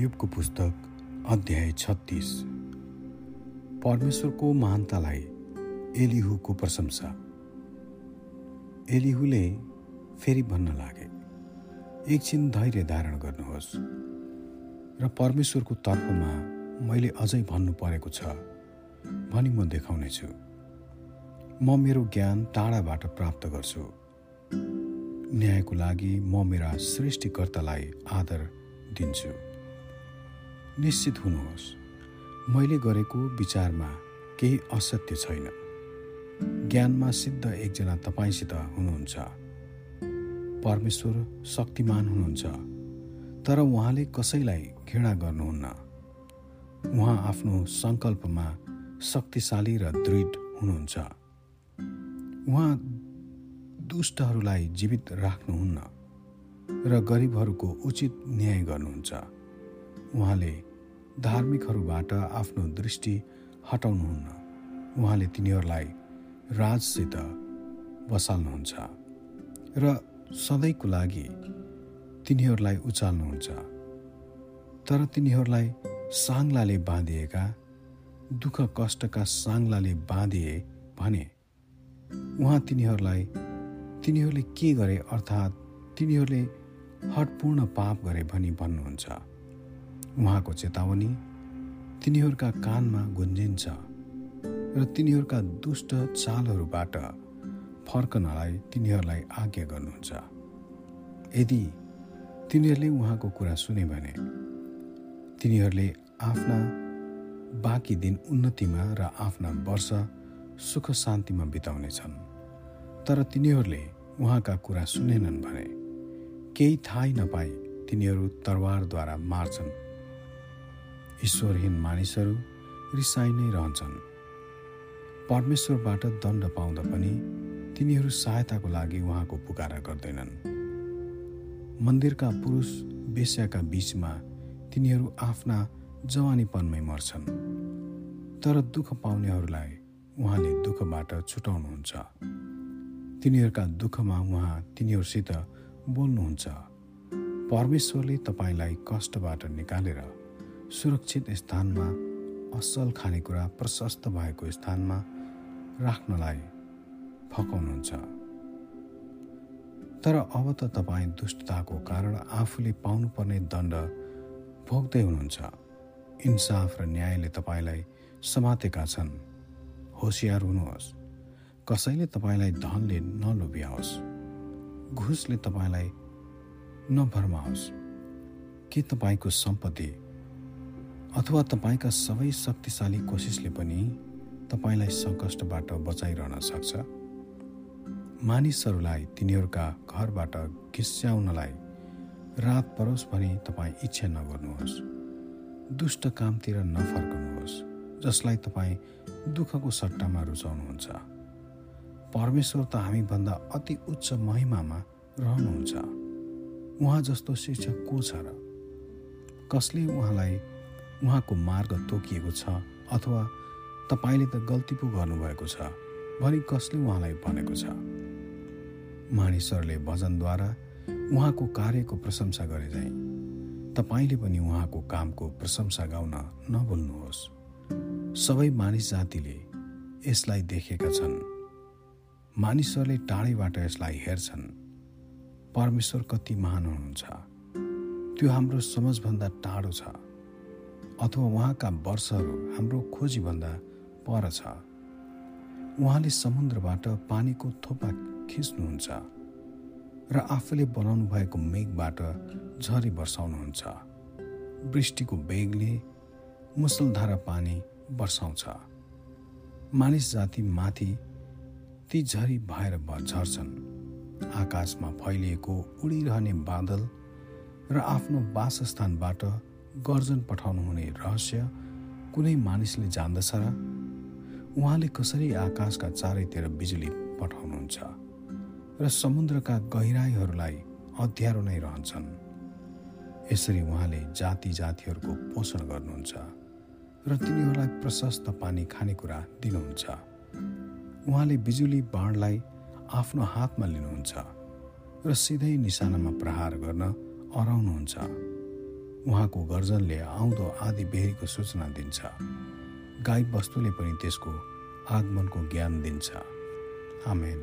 एलियुबको पुस्तक अध्याय छत्तिस। परमेश्वरको महानतालाई एलिहुको प्रशंसा। एलिहुले फेरि भन्न लागे एकछिन धैर्य धारण गर्नुहोस्। र परमेश्वरको तर्फमा मैले अझै भन्नु परेको छ भनी म देखाउनेछु। म मेरो ज्ञान टाढाबाट प्राप्त गर्छु। न्यायको लागि म मेरा सृष्टिकर्तालाई आदर दिन्छु। निश्चित हुनुहोस्। मैले गरेको विचारमा केही असत्य छैन। ज्ञानमा सिद्ध एकजना तपाईँसित हुनुहुन्छ। परमेश्वर शक्तिमान हुनुहुन्छ। तर उहाँले कसैलाई घृणा गर्नुहुन्न? उहाँ आफ्नो सङ्कल्पमा शक्तिशाली र दृढ हुनुहुन्छ। उहाँ दुष्टहरूलाई जीवित राख्नुहुन्न र गरिबहरूको उचित न्याय गर्नुहुन्छ। उहाँले धार्मिकहरूबाट आफ्नो दृष्टि हटाउनुहुन्न। उहाँले तिनीहरूलाई राजसित बसाल्नुहुन्छ र सधैँको लागि तिनीहरूलाई उचाल्नुहुन्छ। तर तिनीहरूलाई साङ्लाले बाँधिएका दुःख कष्टका साङ्लाले बाँधिए भने उहाँ तिनीहरूलाई तिनीहरूले के गरे अर्थात् तिनीहरूले हटपूर्ण पाप गरे भनी भन्नुहुन्छ। उहाँको चेतावनी तिनीहरूका कानमा गुन्जिन्छ र तिनीहरूका दुष्ट चालहरूबाट फर्कनलाई तिनीहरूलाई आज्ञा गर्नुहुन्छ। यदि तिनीहरूले उहाँको कुरा सुने भने तिनीहरूले आफ्ना बाँकी दिन उन्नतिमा र आफ्ना वर्ष सुख शान्तिमा बिताउनेछन्। तर तिनीहरूले उहाँका कुरा सुनेनन् भने केही थाहै नपाई तिनीहरू तरवारद्वारा मार्छन्। ईश्वरहीन मानिसहरू रिसाइ नै रहन्छन्। परमेश्वरबाट दण्ड पाउँदा पनि तिनीहरू सहायताको लागि उहाँको पुकारा गर्दैनन्। मन्दिरका पुरुष बेस्याका बीचमा तिनीहरू आफ्ना जवानीपनमै मर्छन्। तर दुःख पाउनेहरूलाई उहाँले दुःखबाट छुटाउनुहुन्छ। तिनीहरूका दुःखमा उहाँ तिनीहरूसित बोल्नुहुन्छ। परमेश्वरले तपाईँलाई कष्टबाट निकालेर सुरक्षित स्थानमा असल खानेकुरा प्रशस्त भएको स्थानमा राख्नलाई फकाउनुहुन्छ। तर अब त तपाईँ दुष्टताको कारण आफूले पाउनुपर्ने दण्ड भोग्दै हुनुहुन्छ। इन्साफ र न्यायले तपाईँलाई समातेका छन्। होसियार हुनुहोस्। कसैले तपाईँलाई धनले नलोभ्याओस्। घुसले तपाईँलाई नभरमाओस्। के तपाईँको सम्पत्ति अथवा तपाईँका सबै शक्तिशाली कोसिसले पनि तपाईँलाई सङ्कष्टबाट बचाइरहन सक्छ। मानिसहरूलाई तिनीहरूका घरबाट घिस्याउनलाई रात परोस् भने तपाईँ इच्छा नगर्नुहोस्। दुष्ट कामतिर नफर्कनुहोस् जसलाई तपाईँ दुःखको सट्टामा रुचाउनुहुन्छ। परमेश्वर त हामीभन्दा अति उच्च महिमामा रहनुहुन्छ। उहाँ जस्तो शिक्षक को छ र? कसले उहाँलाई उहाँको मार्ग तोकिएको छ अथवा तपाईँले त गल्ती पो गर्नुभएको छ भनी कसले उहाँलाई भनेको छ? मानिसहरूले भजनद्वारा उहाँको कार्यको प्रशंसा गरे चाहिँ तपाईँले पनि उहाँको कामको प्रशंसा गाउन नभुल्नुहोस्। सबै मानिस जातिले यसलाई देखेका छन्। मानिसहरूले टाढैबाट यसलाई हेर्छन्। परमेश्वर कति महान हुनुहुन्छ। त्यो हाम्रो समझभन्दा टाढो छ। अथवा उहाँका वर्षहरू हाम्रो खोजीभन्दा पर छ। उहाँले समुद्रबाट पानीको थोपा खिच्नुहुन्छ र आफूले बनाउनु भएको मेघबाट झरी वर्षाउनुहुन्छ वृष्टिको बेगले मुसलधारा पानी वर्षाउँछ मानिस जाति माथि ती झरी भएर झर्छन्। आकाशमा फैलिएको उडिरहने बादल र आफ्नो वासस्थानबाट गर्जन पठाउनु हुने रहस्य कुनै मानिसले जान्दछ र उहाँले कसरी आकाशका चारैतिर बिजुली पठाउनुहुन्छ र समुद्रका गहिराईहरूलाई अध्यारो नै रहन्छन्? यसरी उहाँले जाति जातिहरूको पोषण गर्नुहुन्छ र तिनीहरूलाई प्रशस्त पानी खानेकुरा दिनुहुन्छ। उहाँले बिजुली बाणलाई आफ्नो हातमा लिनुहुन्छ र सिधै निशानामा प्रहार गर्न अराउनुहुन्छ उहाँको गर्जनले आउँदो आदि बेरीको सूचना दिन्छ। गाई वस्तुले पनि त्यसको आगमनको ज्ञान दिन्छ। आमेन।